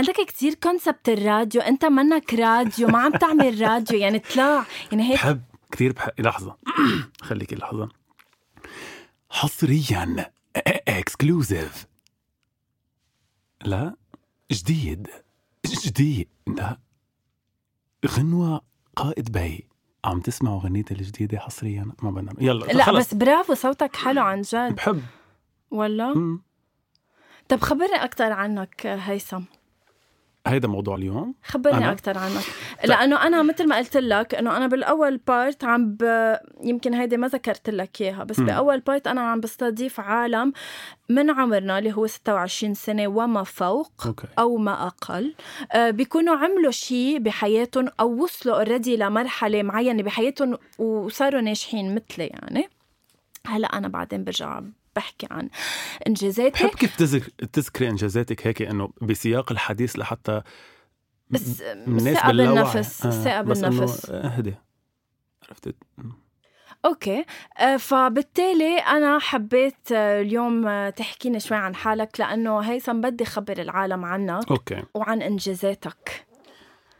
عندك كتير كونسبت الراديو. أنت منك راديو ما عم تعمل راديو. يعني اطلع يعني هيك. بحب كثير بحب لحظة. خليكي لحظة. حصريا. اكسكلوزيف لا. جديد. جديد. لا. غنوة قائد بي. عم تسمعوا غنيتي الجديدة حصريا؟ ما بدنا. يلا لا خلص. بس برافو صوتك حلو عن جد. بحب. ولا مم. طب خبرني أكثر عنك هيثم. هيدا موضوع اليوم. خبرني أنا؟ أكثر عنك. لأنه أنا مثل ما قلت لك إنه أنا بالأول part عم ب... يمكن هيدي ما ذكرت لك إياها بس مم. بأول part أنا عم بستضيف عالم من عمرنا اللي هو 26 سنة وما فوق okay. أو ما أقل. آه، بيكونوا عملوا شيء بحياتهم أو وصلوا already لمرحلة معينة بحياتهم وصاروا ناجحين مثلي يعني. هلا أنا بعدين برجع بحكي عن انجازاتي بحب كيف تذك- تذكري إنجازاتك هيك إنه بسياق الحديث لحتى بس الثقة. بالنفس الثقة إنه بالنفس اهدي عرفت okay. آه، فبالتالي أنا حبيت آه، اليوم آه، تحكينا شوي عن حالك لأنه هيثم بدي خبر العالم عنك okay. وعن إنجازاتك.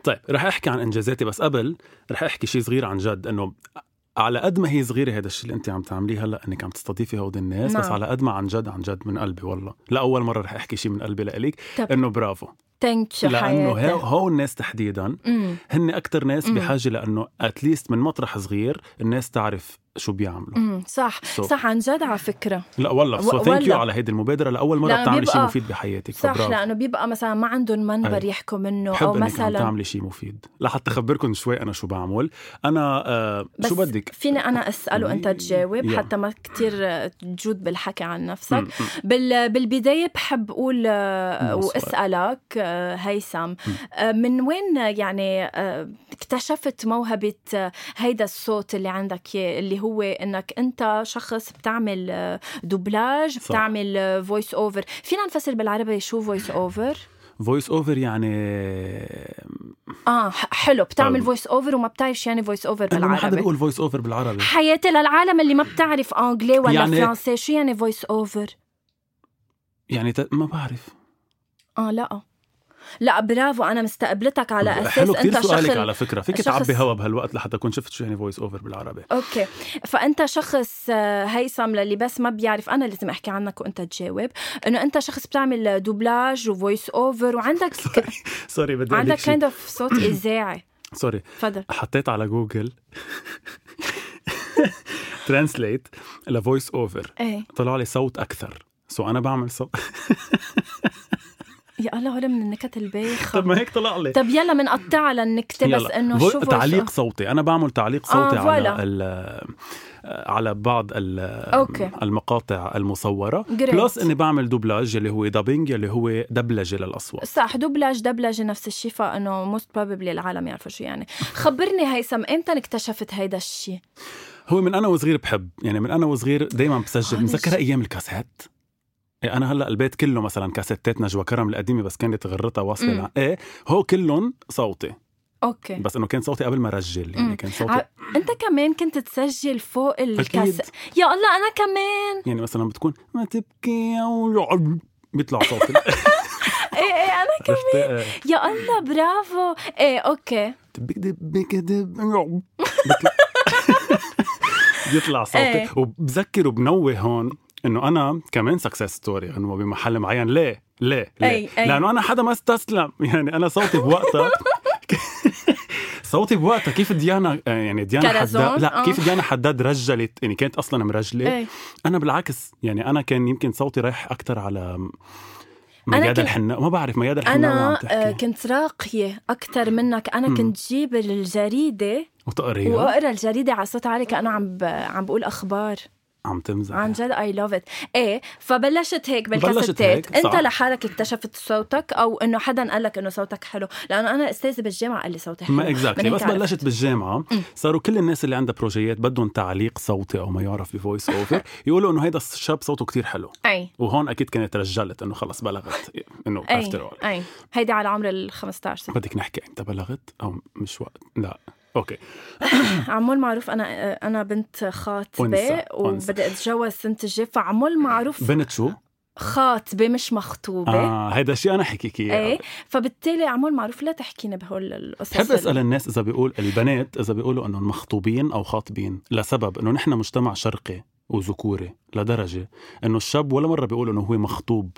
طيب رح أحكي عن إنجازاتي بس قبل رح أحكي شيء صغير عن جد إنه على قد ما هي صغيرة هذا الشيء اللي انت عم تعمليه هلأ إنك عم تستضيفي هود الناس بس نعم. على قد ما عن جد عن جد من قلبي والله لاول مرة رح أحكي شيء من قلبي لإلك. إنه برافو thank you لأنه هو, الناس تحديدا. هن أكثر ناس مم. بحاجة لأنه at least من مطرح صغير الناس تعرف شو بيعملوا أمم، صح so- صح عن جد على فكرة لا والله so thank you. على هيدي المبادرة لأول مرة بتعملي شيء مفيد بحياتك صح فبرافو. لأنه بيبقى مثلا ما عندهم منبر. يحكوا منه بحب أو مثلا تعملي شيء مفيد لحتى اخبركم شوي أنا شو بعمل أنا آه بس شو بدك فيني أنا اسال وانت تجاوب يلا. حتى ما كتير تجود بالحكي عن نفسك مم، مم. بال بالبداية بحب أقول آه، وأسألك آه، هيثم. آه، من وين آه، يعني آه، اكتشفت موهبة آه، هيدا الصوت اللي عندك اللي هو إنك أنت شخص بتعمل آه، دوبلاج. بتعمل voice over فينا نفسر بالعربي شو voice over voice over يعني آه حلو بتعمل آه. voice over وما بتعرف شو يعني voice over إنه ما حدا بالعربي. بيقول voice over بالعربي. حياتي للعالم اللي ما بتعرف انجلي ولا يعني- فرنسي شو يعني voice over يعني ت... ما بعرف. آه لا. لا برافو أنا مستقبلتك على أساس حلو أنت سؤالك شخص على فكرة. فيك شخص- تعبي هوا بهالوقت لحتى اكون شفت شو يعني voice over بالعربي. okay. فأنت شخص آه، هيثم للي بس ما بيعرف أنا لازم أحكي عنك وأنت تجاوب. إنه أنت شخص بتعمل دوبلاج و voice over وعندك sorry بدي عندك kind اوف صوت إذاعي. sorry تفضل. حطيت على Google. Translate ل voice over طلع لي صوت أكثر. so أنا بعمل صوت. يا الله هول من النكت البايخه طب ما هيك طلع لي طب يلا بنقطعها للنكته بس. إنه فو- شو voice تعليق صوتي أنا بعمل تعليق صوتي آه، على. ال- على بعض okay. المقاطع المصورة great. plus إني بعمل دوبلاج اللي هو dubbing اللي هو دبلجة للأصوات صح دوبلاج دبلجة نفس الشيء فإنه most probably العالم يعرفوا شو يعني خبرني هيثم إمتى اكتشفت هيدا الشيء هو من أنا وصغير بحب يعني من أنا وصغير دايما بسجل الشيء. أيام الكاسيت إيه أنا هلأ البيت كله مثلا كاسيتات نجوى كرم القديمة بس كانت غرتها واصلة. لع- إيه هو كلهم صوتي. okay. بس إنه كان صوتي قبل ما رجل يعني. كان صوتي ع- أنت كمان كنت تسجل فوق الكاس. يا الله أنا كمان. يعني مثلا بتكون ما تبكي يا ولد بيطلع صوتي. إيه إيه أنا كمان. إيه. يا الله برافو. إيه okay. دبك دبك دب بيطلع- بيطلع صوتي. إيه. وبذكر وبنوه هون إنه أنا كمان success story إنه بمحل معين. ليه؟ ليه؟ ليه؟ أي- أي. لأنه أنا حدا ما استسلم. يعني أنا صوتي بوقتها صوتي بوقتها. كيف ديانا يعني ديانا؟ حداد؟ لا آه. كيف ديانا حداد رجلت؟ يعني كانت أصلا مرجلة. أنا بالعكس يعني أنا كان يمكن صوتي رايح أكثر على أنا ميادة كنت- الحناوي ما بعرف ميادة الحناوي أنا آه، كنت راقية أكثر منك. أنا. كنت جيب الجريده وتقريها؟ وأقرأ الجريدة على صوت عالي كأنه عم ب... عم بقول أخبار. عم تمزح. عن جد I love it إيه فبلشت هيك بالكاسيتات إنت. لحالك اكتشفت صوتك أو إنه حدا قال لك إنه صوتك حلو. لأنه أنا استاذي بالجامعة قال لي صوتي حلو. ما exactly بس عرفت. بلشت بالجامعة. صاروا كل الناس اللي عندها بروجيات بدهم تعليق صوتي أو ما يعرف ب voice over يقولوا إنه هيدا الشاب صوته كتير حلو. أي. وهون أكيد كانت رجلت إنه خلص بلغت. إنه أي after أي. هيدي على عمر ال 15 سنة. بدك نحكي إمتى بلغت أو مش وقت؟ لا. okay. عمول معروف أنا أنا بنت خاطبة. وبدي أتجوز السنة الجايه فعمول معروف بنت شو؟ خاطبة مش مخطوبة. آه هيدا الشيء أنا حكيك إياه. إيه فبالتالي عمول معروف لا تحكينا بهول القصص بحب أسأل ال- الناس إذا بيقول البنات إذا بيقولوا إنهم مخطوبين أو خاطبين لسبب إنه نحن مجتمع شرقي وذكوري لدرجة إنه الشاب ولا مرة بيقول إنه هو مخطوب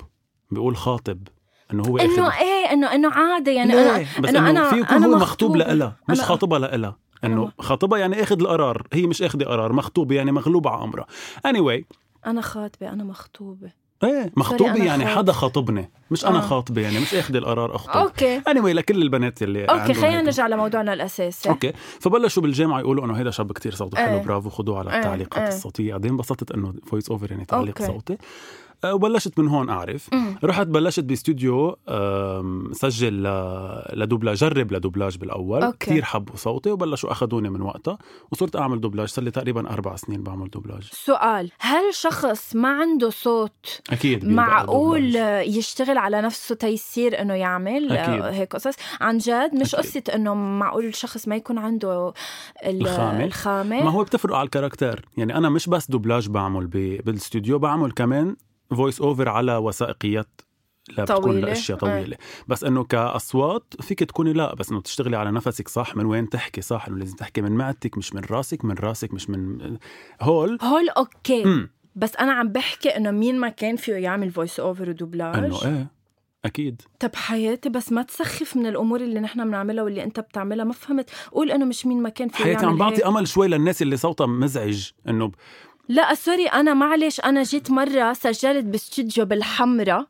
بيقول خاطب. إنه هو إنه إيه انه إنه عادي يعني أنا؟ بس إنه أنا- في يكون هو مخطوب. لإلها مش خاطبها لإلها إنه خاطبها يعني آخذ القرار هي مش آخذة قرار مخطوبه يعني مغلوبه على امرها anyway أنا خاطبة أنا مخطوبة إيه مخطوبة يعني خاطب. حدا خاطبني مش أنا آه. خاطبة يعني مش اخذ القرار أخطب okay anyway لكل البنات اللي okay خلينا. نرجع لموضوعنا الأساسي okay فبلشوا بالجامعة يقولوا إنه هيدا شاب كتير صوته حلو إيه. برافو خدوه على إيه، التعليقات إيه. الصوتية قد انبسطت إنه voice over يعني تعليق okay. صوتي وبلشت من هون أعرف. رحت بلشت باستوديو سجل ل- لدوبلاج جرب لدوبلاج بالأول okay. كثير حبوا صوتي وبلشوا أخذوني من وقتها وصرت أعمل دوبلاج صار لي تقريبا أربع سنين بعمل دوبلاج سؤال هل شخص ما عنده صوت أكيد معقول. يشتغل على نفسه تيسير إنه يعمل أكيد. آه، هيك قصص عن جد مش أكيد. قصة إنه معقول الشخص ما يكون عنده ال- الخامة. الخامه ما هو بتفرق على ال character يعني أنا مش بس دوبلاج بعمل بالاستوديو بعمل كمان voice over على وثائقيات لا بتكون طويلة. الاشياء آه. طويله بس إنه كأصوات فيك تكوني لا بس إنه تشتغلي على نفسك صح من وين تحكي صح إنه لازم تحكي من معدتك مش من راسك من راسك مش من هول. هول okay. امم بس أنا عم بحكي إنه مين ما كان فيه يعمل voice over ودوبلاج. إنه إيه أكيد. طب حياتي بس ما تسخف من الأمور اللي نحن بنعملها واللي أنت بتعملها. ما فهمت. قول إنه مش مين ما كان فيه حياتي عم بعطي هيك. أمل شوي للناس اللي صوتها مزعج إنه لا sorry أنا معلش أنا جيت مرة سجلت باستوديو بالحمرة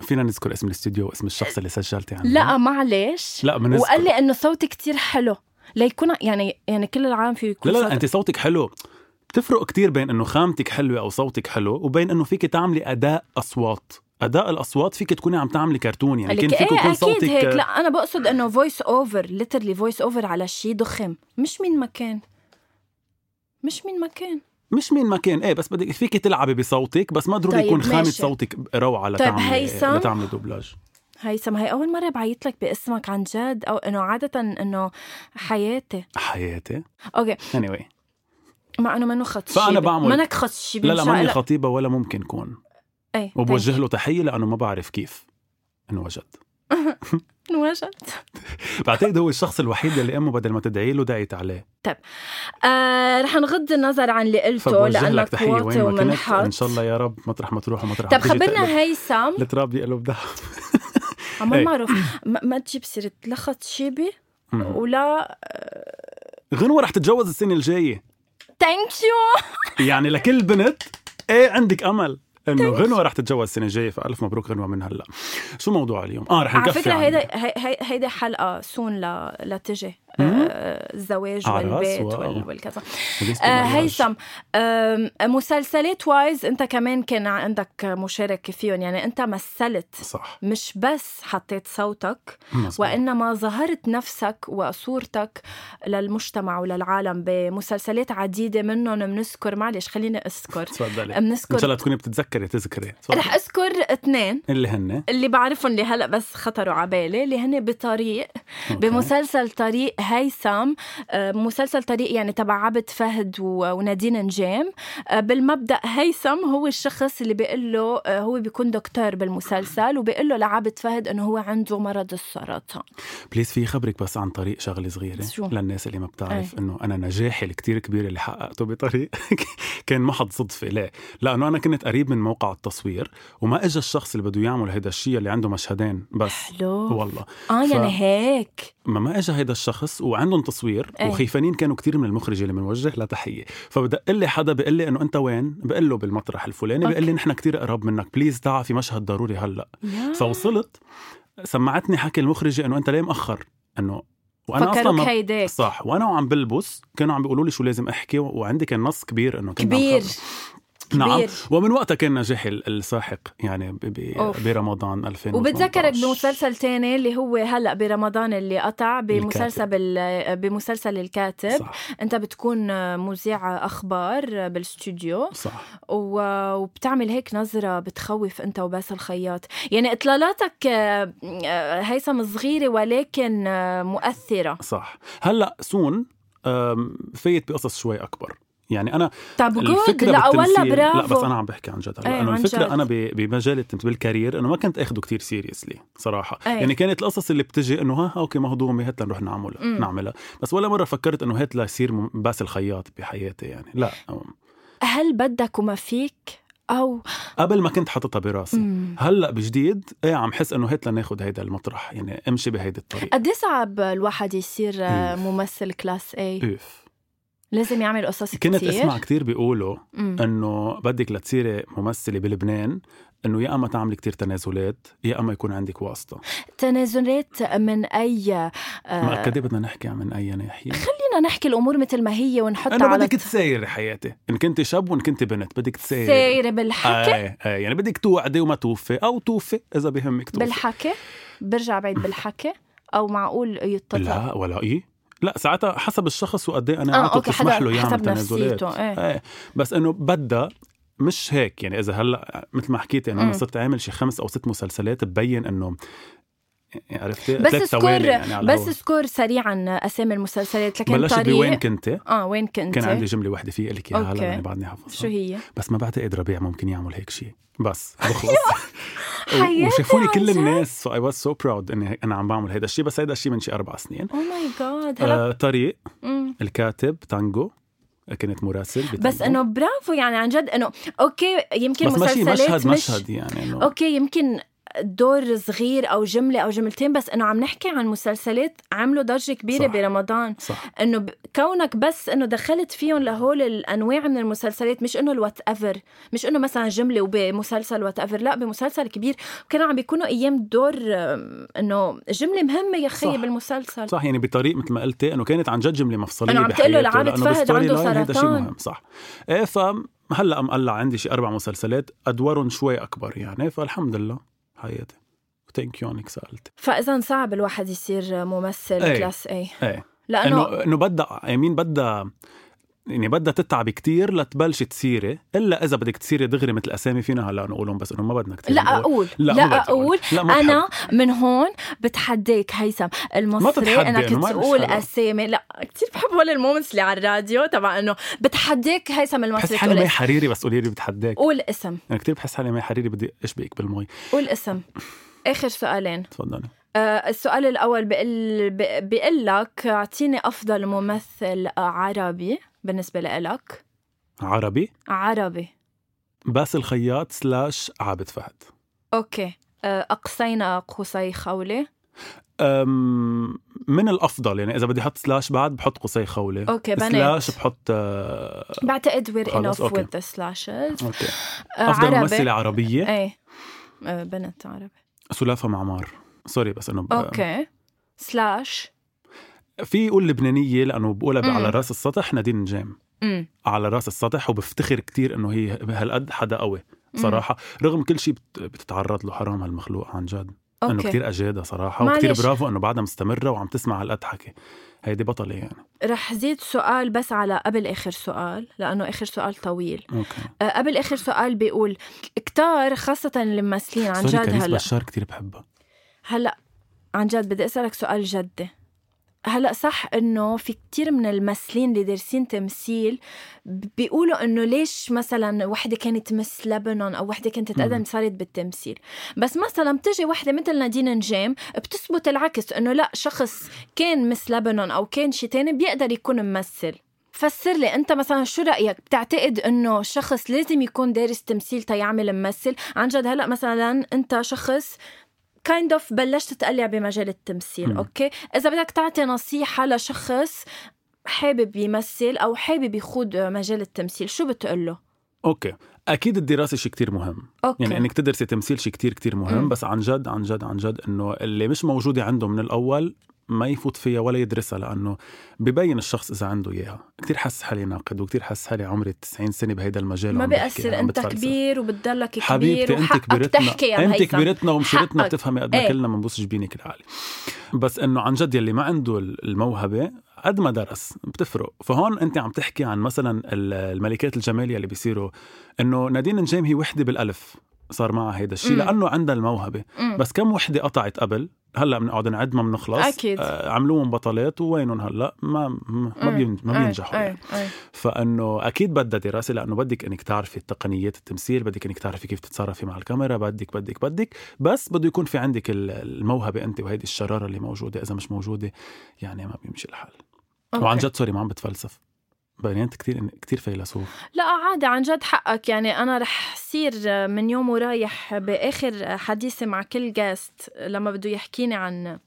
فينا نذكر اسم الاستوديو واسم الشخص اللي سجلتي عنه لا معلش. لا بنذكر وقال لي إنه صوتي كتير حلو. ليكون يعني يعني كل العالم لا يكون لا, لا صوت- انت صوتك حلو. بتفرق كتير بين إنه خامتك حلوة أو صوتك حلو وبين إنه فيك تعملي أداء أصوات. أداء الأصوات فيك تكوني عم تعملي كرتون يعني كان فيك إيه يكون أكيد صوتك هيك. لا أنا بقصد إنه voice over literally voice over على شيء ضخم. مش مين ما كان مش مين ما كان مش مين ما كان إيه بس بدك فيك تلعبي بصوتك بس ما ضروري طيب، يكون ماشي. صوتك طيب، لتعملي هيثم؟ لتعملي دوبلاج. هيثم هي أول مرة بعيط لك باسمك عن جد أو إنه عادة إنه حياتي؟ حياتي؟ أوكي. Anyway. مع إنه منه خط فأنا شيبة. بعمل- منك خط شيبة لا لا ماني. خطيبة ولا ممكن كون. إيه وبوجه له تحية لأنه ما بعرف كيف انوجد وجد. بعتقد هو الشخص الوحيد اللي أمه بدل ما تدعي له دعيت عليه. آه رح نغض النظر عن اللي قلته ما كنت ومنحط إن شاء الله يا رب مطرح ما تروح ومطرح ما تيجي خبرنا هيثم التراب يقلب عمال إيه. معروف. ما, ما تجيب سيرة لا خط شيبة مم. ولا غنوة رح تتجوز السنة الجاية. thank you يعني لكل بنت إيه عندك أمل؟ إنه غنوة رح تتجوز السنة الجاية فألف مبروك غنوة من هلا شو موضوع اليوم؟ آه رح على نكفي فكرة عن- هيدا هي- هي- هيدا حلقة soon ل... لتجي الزواج عرس والبيت وال... والكذا. آه. هيثم آم، مسلسلات وايز انت كمان كان عندك مشاركة فيهم. يعني انت مثلت. صح. مش بس حطيت صوتك. وإنما ظهرت نفسك وصورتك للمجتمع وللعالم بمسلسلات عديدة منهم. بنذكر معلش خليني أذكر. تفضلي. إن بنذكر شاء الله تكوني بتتذكري تذكري. رح أذكر اثنين. اللي هن؟ اللي بعرفهم اللي هلا بس خطروا على بالي اللي هن بطريق okay. بمسلسل طريق هيثم آه، مسلسل طريق يعني تبع عابد فهد ونادين نجيم آه، بالمبدأ هيثم هو الشخص اللي بيقول له آه، هو بيكون دكتور بالمسلسل وبيقول له لعابد فهد إنه هو عنده مرض السرطان please في خبرك بس عن طريق شغلة صغيرة شو؟ للناس اللي ما بتعرف أي. إنه أنا نجاحي الكتير كبير اللي حققته بطريق كان محض صدفة ليه؟ لأنه أنا كنت قريب من موقع التصوير وما اجى الشخص اللي بده يعمل هيدا الشيء اللي عنده مشهدين بس حلو والله آه ف- يعني هيك ما ما اجى هيدا الشخص وعندهم تصوير أي. وخيفانين كانوا كتير من المخرج اللي بنوجه له تحية. فبدق لي حدا بيقول لي إنه أنت وين؟ بقول له بالمطرح الفلاني بيقول لي نحن كتير قراب منك please تعا في مشهد ضروري هلأ. يا. فوصلت سمعتني حكي المخرجه إنه أنت ليه مأخر؟ إنه وأنا أصلا ما صح وأنا وعم بلبس كانوا عم بيقولوا لي شو لازم أحكي وعندي كان نص كبير إنه كنت عم كبير. نعم. كبير. ومن وقتها كان نجاحي ال- الساحق يعني. برمضان 2018 وبتذكرك بمسلسل تاني اللي هو هلأ برمضان اللي قطع بمسلسل بال... بمسلسل الكاتب. صح. أنت بتكون مذيع أخبار بالاستوديو صح. و... وبتعمل هيك نظرة بتخوف أنت وباسل الخياط. يعني إطلالاتك آه، آه، هيثم صغيره ولكن آه، مؤثرة. صح. هلأ soon فايت بقصص شوي أكبر. يعني أنا طب الفكرة لا والله بالتمثيل لا بس برافو. أنا عم بحكي عن جد. إيه، هلا انه عن الفكرة جد. أنا بمجال التمثيل بال career انه ما كنت أخده كتير seriously صراحة. إيه. يعني كانت القصص اللي بتجي إنه ها أوكي مهضومه هات لنروح نعملها مم. نعملها. بس ولا مرة فكرت إنه هات ليصير م- باسل خياط بحياتي يعني. لا. هل بدك وما فيك؟ أو قبل ما كنت حاططها براسي. مم. هلأ بجديد إيه عم حس إنه هات لناخد هيدا المطرح. يعني امشي بهيدي الطريقة قد إيه صعب الواحد يصير آه، أوف. ممثل class A اوف لازم يعمل قصص كنت كتير. أسمع كتير بيقولوا. إنه بدك لتصيري ممثلة بلبنان إنه يا أما تعملي كتير تنازلات يا أما يكون عندك واسطة. تنازلات من أي آه، ما قد بدنا نحكي من أي ناحية. خلينا نحكي الأمور مثل ما هي ونحطها على بدك تسايري حياتي. إن كنت شاب وإن كنت بنت بدك تسايري. سايرة بالحكي؟ آه آه يعني بدك توعدي وما توفي أو توفي إذا بهمك توفي. بالحكي؟ برجع بعيد بالحكي؟ أو معقول يتطلع لا ولا إيه. لا ساعتها حسب الشخص وقد إيه أنا عاطل أوكي تسمح له يعمل حسب تنازلات إيه. إيه بس إنه بدها مش هيك يعني إذا هلأ مثل ما حكيت إنه أنا. صرت عامل شي خمس أو ست مسلسلات ببين إنه عرفتي؟ بس سكور يعني بس. سكور سريعا أسامي المسلسلات لكن بلشت طريق بوين كنت آه وين كنت كان عندي جملة واحدة فيها لك اياها. هلا يعني بعدني حافظها. شو هي؟ بس ما بعتقد ربيع ممكن يعمل هيك شيء بس بخلص. وشافوني كل جد؟ الناس سو اي واز سو براود إني أنا عم بعمل هيدا الشيء بس هيدا الشيء من شي أربع سنين أو ماي جاد طريق مم. الكاتب تانجو كنت مراسل بتانجو. بس إنه برافو يعني عن جد إنه أوكي يمكن بس مسلسلات مشهد مش مشهد يعني إنه أوكي يمكن دور صغير أو جملة أو جملتين بس إنه عم نحكي عن مسلسلات عملوا ضجة كبيرة صح. برمضان. صح. إنه ب... كونك بس إنه دخلت فيهم لهول الأنواع من المسلسلات مش إنه ال whatever مش إنه مثلا جملة وبمسلسل whatever لا بمسلسل كبير. كانوا عم بيكونوا أيام دور إنه جملة مهمة يا خيي صح. بالمسلسل. صح يعني بطريق مثل ما قلتي إنه كانت عن جد جملة مفصلية أنا عم تقول له فهد عنده سرطان. مهم. صح. إيه فهلا مقلع عندي شي أربع مسلسلات أدوارهم شوي أكبر يعني فالحمد لله. حياتي. thank you انك سألت. فإذا صعب الواحد يصير ممثل إيه. class A إيه. لأنه انه إنه بدها يمين بدها يعني بدها تتعب كتير لتبلشي تصيري إلا إذا بدك تصيري دغري مثل أسامي فينا هلأ نقولهم بس إنه ما بدنا كتير لا. أقول. لا، لا, بدي أقول. أقول. لا أنا من هون بتحديك هيثم المصري إنك ما مش تقول. أسامي. لا كثير بحب هول ال moments اللي على الراديو تبع إنه بتحديك هيثم بحس المصري حالي تقول مي. حريري بس قولي لي بتحداك قول اسم. أنا كثير بحس حالي مي حريري بدي اشبك بالمي قول اسم. آخر سؤالين. تفضلي. آه السؤال الأول بقول بقول لك أعطيني أفضل ممثل عربي. بالنسبة لإلك؟ عربي؟ عربي. باسل خياط slash عابد فهد. okay. آه، أقصينا قصي خولي؟ أم من الأفضل يعني إذا بدي أحط slash بعد بحط قصي خولي okay بنات slash بحط آه، بعتقد where enough okay. with the slashes. okay. آه، أفضل عربي. ممثلة عربية؟ إيه بنت عربي. سلافه معمار. sorry بس إنه okay. slash في يقول لبنانية لأنه بقولها مم. على رأس السطح نادين نجيم. امم على رأس السطح وبفتخر كتير إنه هي بهالقد حدا قوي صراحة. رغم كل شيء بت- بتتعرض له حرام هالمخلوق عن جد. إنه okay. كتير أجادة صراحة. وكتير برافو إنه بعدها مستمرة وعم تسمع هالقد حكي. هيدي بطلة يعني. رح زيد سؤال بس على قبل آخر سؤال لأنه آخر سؤال طويل. أوكي. أه قبل آخر سؤال بيقول كتار خاصة الممثلين عن جد هلأ. بشار كتير بحبها هلأ عن جد بدي أسألك سؤال جدي. هلأ صح إنه في كتير من الممثلين اللي دارسين تمثيل بيقولوا إنه ليش مثلا وحدة كانت مس لبنان أو وحدة كانت تتقدم صارت بالتمثيل. بس مثلا بتجي وحدة مثل نادين نجام بتثبت العكس إنه لأ شخص كان Miss لبنان أو كان شي تاني بيقدر يكون ممثل. فسر لي أنت مثلا شو رأيك؟ بتعتقد إنه شخص لازم يكون دارس تمثيل تيعمل ممثل؟ عن جد هلأ مثلا أنت شخص kind of بلشت تقلع بمجال التمثيل م. okay إذا بدك تعطي نصيحة لشخص حابب يمثل أو حابب يخوض مجال التمثيل شو بتقول له okay أكيد الدراسة شيء كتير مهم okay. يعني إنك تدرسي تمثيل شيء كتير كتير مهم م. بس عن جد عن جد عن جد إنه اللي مش موجودة عنده من الأول ما يفوت فيها ولا يدرسها لأنه ببين الشخص إذا عنده إياها. كثير حس حالي ناقد وكثير حس حالي عمري 90 سنة بهيدا المجال ما بيأثر أنت كبير وبتضلك كبير حبيبتي أنت كبرتنا تحكي أنت كبرتنا ومشيرتنا بتفهمي قد ما إيه. كلنا بنبوس جبينك العالي. بس إنه عن جد يلي ما عنده الموهبة قد ما درس بتفرق. فهون أنت عم تحكي عن مثلا الملكات الجمالية اللي بيصيروا إنه نادين نجام هي وحدة بالألف. صار معها هيدا الشيء لأنه عندها الموهبة. مم. بس كم وحدة قطعت قبل؟ هلأ بنقعد نعد ما بنخلص. أكيد. آه عملوهم بطلات ووينهم هلأ؟ ما ما, بين ما بينجحوا. يعني. فإنه أكيد بدها دراسة لأنه بدك إنك تعرفي تقنيات التمثيل بدك إنك تعرفي كيف تتصرفي مع الكاميرا بدك بدك بدك. بس بده يكون في عندك الموهبة أنت وهيدي الشرارة اللي موجودة. إذا مش موجودة يعني ما بيمشي الحال. okay. وعن جد sorry ما عم بتفلسف. بينت كتير كتير فيلسوف. لا عادي عن جد حقك. يعني أنا رح صير من يوم ورايح بآخر حديثي مع كل guest لما بده يحكيني عن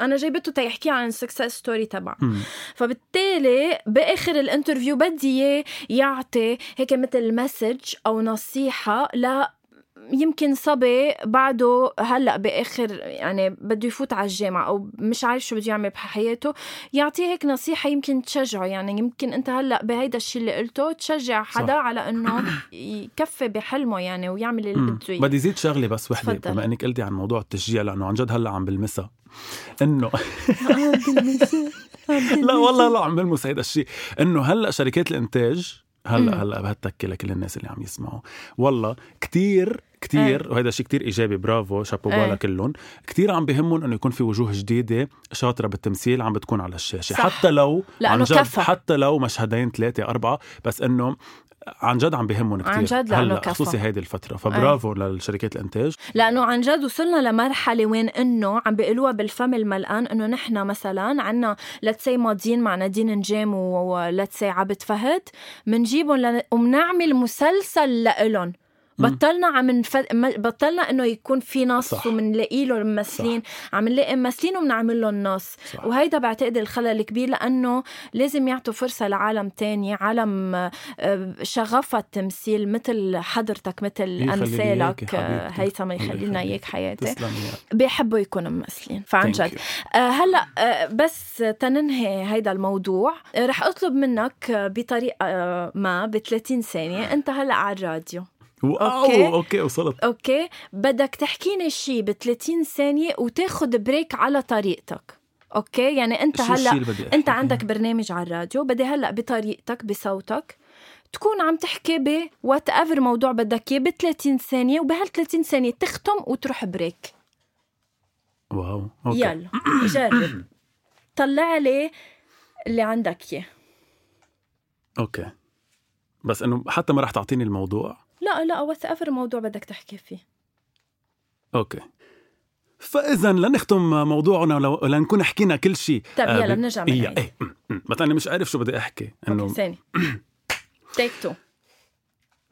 أنا جايبته تيحكي عن ال success story تبع فبالتالي بآخر ال interview بدي إياه يعطي هيك مثل message أو نصيحة ل يمكن صبي بعده هلأ بآخر يعني بده يفوت على الجامعة أو مش عارف شو بده يعمل بحياته. يعطيه هيك نصيحة يمكن تشجعه يعني يمكن أنت هلأ بهيدا الشيء اللي قلته تشجع حدا صح. على إنه يكفي بحلمه يعني ويعمل اللي بده إياه. بدي زيد شغلة بس وحدة بما إنك قلتي عن موضوع التشجيع لأنه عن جد هلأ عم بلمسها إنه لا والله لا عم بلمس هيدا الشيء إنه هلأ شركات الإنتاج هلا هلا بهالتكة لكل الناس اللي عم يسمعوا. والله كتير كتير وهذا شيء كتير إيجابي برافو شابو بالا كلهم كتير عم بهمهم إنه يكون في وجوه جديدة شاطرة بالتمثيل عم بتكون على الشاشة. صح. حتى لو عن جد كفى. حتى لو مشهدين ثلاثة أربعة بس إنه عن جد عم بهمهم كثير عن جد هلأ خصوصي هيدي الفترة. فبرافو أي. للشركات الإنتاج. لأنه عن جد وصلنا لمرحلة وين إنه عم بيقولوها بالفم الملقان إنه نحن مثلا عنا لتسي ماضيين مع نادين نجام ولتسي عبد فهد بنجيبهم لن... وبنعمل مسلسل لإلهم. بطلنا عم نف... بطلنا إنه يكون في نص صح. ومنلاقي له الممثلين عم نلاقي ممثلين وبنعمل لهم نص. صح. وهيدا بعتقد الخلل الكبير لأنه لازم يعطوا فرصة لعالم تاني عالم شغفها التمثيل مثل حضرتك مثل أمثالك هيثم يخلي لنا اياك حياتي. بيحبوا يكونوا ممثلين فعن جد. هلأ بس تننهي هيدا الموضوع. رح أطلب منك بطريقة ما ب 30 ثانية أنت هلأ على الراديو. wow okay؟ okay وصلت. okay. بدك تحكيني شيء ب 30 ثانية وتاخذ break على طريقتك. okay؟ يعني أنت هلأ أنت عندك برنامج على الراديو بدي هلأ بطريقتك بصوتك. تكون عم تحكي ب whatever موضوع بدك إياه ب 30 ثانية وبهال 30 ثانية تختم وتروح بريك. واو أوكي. يلا جرب. طلع لي اللي عندك إياه. okay. بس إنه حتى ما رح تعطيني الموضوع. لا لا whatever موضوع بدك تحكي فيه. okay. فاذا لنختم موضوعنا ولنكون حكينا كل شيء. طيب يلا بنرجع من إيه مثلا مش عارف شو بدي أحكي إنه ثاني. take two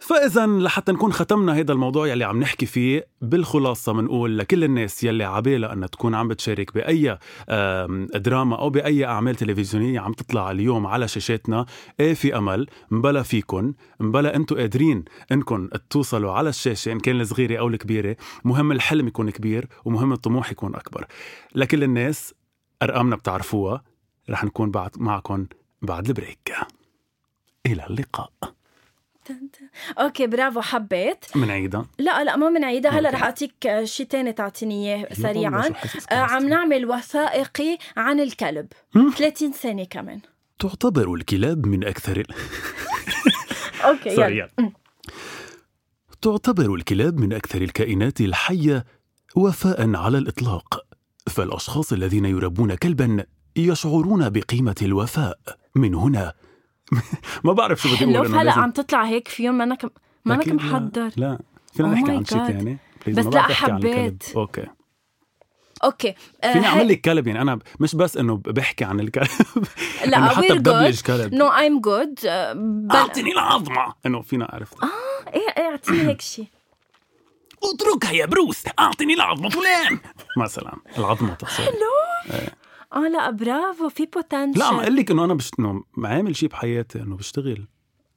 فاذا لحتى نكون ختمنا هذا الموضوع يلي عم نحكي فيه بالخلاصة بنقول لكل الناس يلي عبالها انها تكون عم بتشارك بأي دراما أو بأي أعمال تلفزيونية عم تطلع اليوم على شاشاتنا إيه في أمل؟ مبلا فيكن مبلا أنتم قادرين انكم توصلوا على الشاشة إن كان الصغيرة أو الكبيرة. مهم الحلم يكون كبير ومهم الطموح يكون أكبر. لكل الناس أرقامنا بتعرفوها رح نكون بعد معكم بعد ال break. إلى اللقاء. okay برافو حبيت. منعيدها لا لا ما منعيدها هلا رح أعطيك شيء تاني تعطيني إياه سريعا. آه عم نعمل وثائقي عن الكلب. 30 ثانية كمان. تعتبر الكلاب من أكثر ال... okay يلا. تعتبر الكلاب من أكثر الكائنات الحية وفاء على الإطلاق. فالأشخاص الذين يربون كلبا يشعرون بقيمة الوفاء. من هنا ما بعرف شو بدي حلو أقول هلا عم تطلع هيك في يوم منك منك أكيد لا. محضر لا. فينا Oh نحكي عن شيء. ثاني بس ما لا،. حبيت. okay. okay. آه، فيني أعمل لك كلب يعني؟ أنا مش بس إنه بحكي عن الكلب. لا إنه حتى. بدبلج كلب. no I'm good أعطيني العظمة. إنه فينا عرفت. إيه إيه أعطيني هيك شيء اتركها يا بروس. اعطني العظمة. فلان. مثلا العظمة تصير آه لا برافو في potential لا عم أقول لك إنه أنا بشت... إنه عامل شيء بحياتي إنه بشتغل.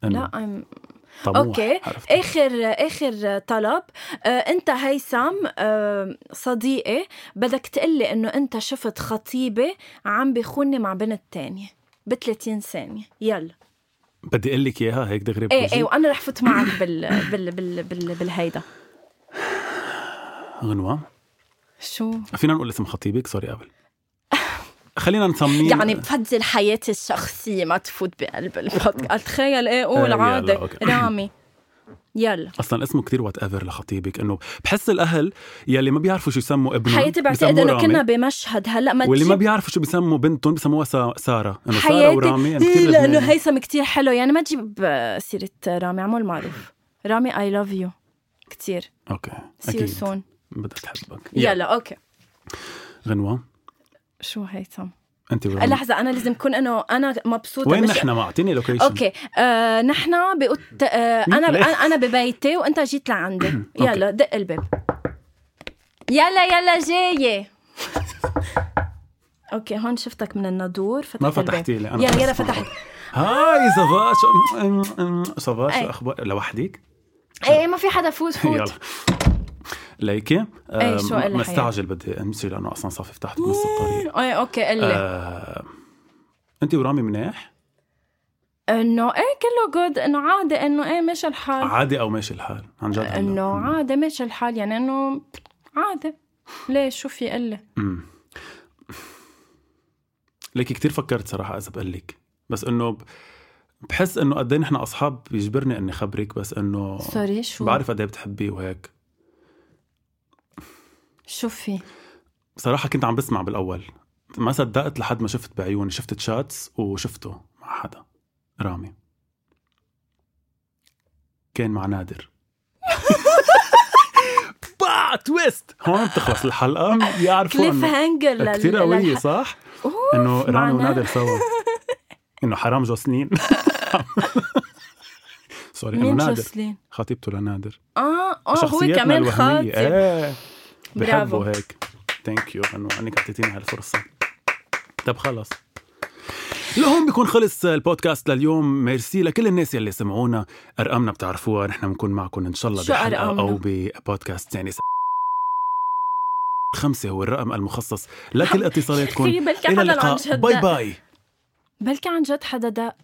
إنه لا I'm... طموح okay. عرفت؟ آخر آخر طلب آه أنت هيثم آه صديقي بدك تقلي إنه أنت شفت خطيبي عم بيخوني مع بنت تانية ب 30 ثانية. يلا. بدي أقول لك إياها هيك دغري إيه. إيه وأنا رح فوت معك بال بال بال بال بالهيدا. غنوة. شو؟ فينا نقول اسم خطيبك sorry قبل. خلينا نسميه يعني بفضل حياتي الشخصية ما تفوت بقلب البودكاست. تخيل إيه قول آه، عادي. رامي. يلا. أصلا اسمه كتير whatever لخطيبك إنه بحس الأهل يلي ما بيعرفوا شو يسموا ابنهم حياتي بعتقد إنه. كنا بمشهد. هلأ ما واللي ما بيعرفوا شو بيسموا بنتهم بيسموها سا- سارة. إنه سارة ورامي يعني إيه كثير لأنه لبناني. هيثم كتير حلو. يعني ما تجيب آه، سيرة رامي عمول معروف. رامي I love you كتير. okay see you soon بدها تحبك. يلا okay. غنوة. شو هيثم؟ أنت ورامي لحظة أنا لازم اكون أنه أنا مبسوطة وين مش نحن؟ ما أعطيني location okay. آه نحن بقط آه أنا ليه؟ أنا أنا ببيتي وأنت جيت لعندي. يلا دق الباب. يلا يلا جاية. okay هون شفتك من الناضور فتحت ما. فتحتي لي أنا. يلا يلا فتحت. hi ça va شو أم- أم- ça va شو أي. أخبار؟ لوحدك إيه ما في حدا فوت فوت. يلا. ليكي. إيه، شو قال لي مستعجل بدي امشي لأنه أصلا صافف فتحت بنص الطريق. إيه okay قل لي. آه، انت ورامي منيح؟ إنه إيه كله good إنه عادي إنه إيه ماشي الحال. عادي أو ماشي الحال. عن جد. إنه عادي ماشي الحال يعني إنه عادي. ليش؟ شو في؟ قل لي. أمم. ليكي كتير فكرت صراحة إذا بقول لك. بس إنه ب- بحس إنه قد إيه نحن أصحاب بيجبرني إني خبرك بس إنه sorry شو؟ بعرف قد إيه بتحبيه وهيك. شو في؟ صراحة كنت عم بسمع بالأول. ما صدقت لحد ما شفت بعيوني. شفت chats وشفته مع حدا. رامي. كان مع نادر. plot twist هون بتخلص الحلقة. يعرفوا cliffhanger كثير قوية صح؟ إنه رامي ونادر سوا. إنه حرام جوسلين. sorry إنه نادر. جوسلين؟ خطيبته لنادر. آه آه هو كمان. خاطب. إيه. بحبه هيك. thank you أنه انك اعطيتيني هالفرصة. طب خلص. لهون بيكون خلص البودكاست لليوم. ميرسي لكل الناس يلي سمعونا. أرقامنا بتعرفوها. نحن بنكون معكم إن شاء الله بحلقة؟ أو ببودكاست يعني خمسة هو الرقم المخصص لكل اتصالاتكم. إلى اللقاء. جد. bye. bye بلكي عن جد حدا دق.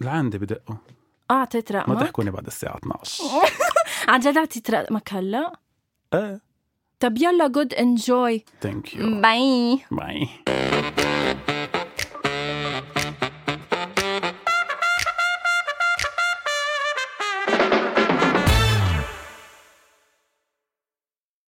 لعندي بدقوا آه اعطيت ما رقمك تحكوني بعد الساعة 12 عن جد اعطيت رقمك هلا؟ إيه. طب يلا good enjoy thank you bye bye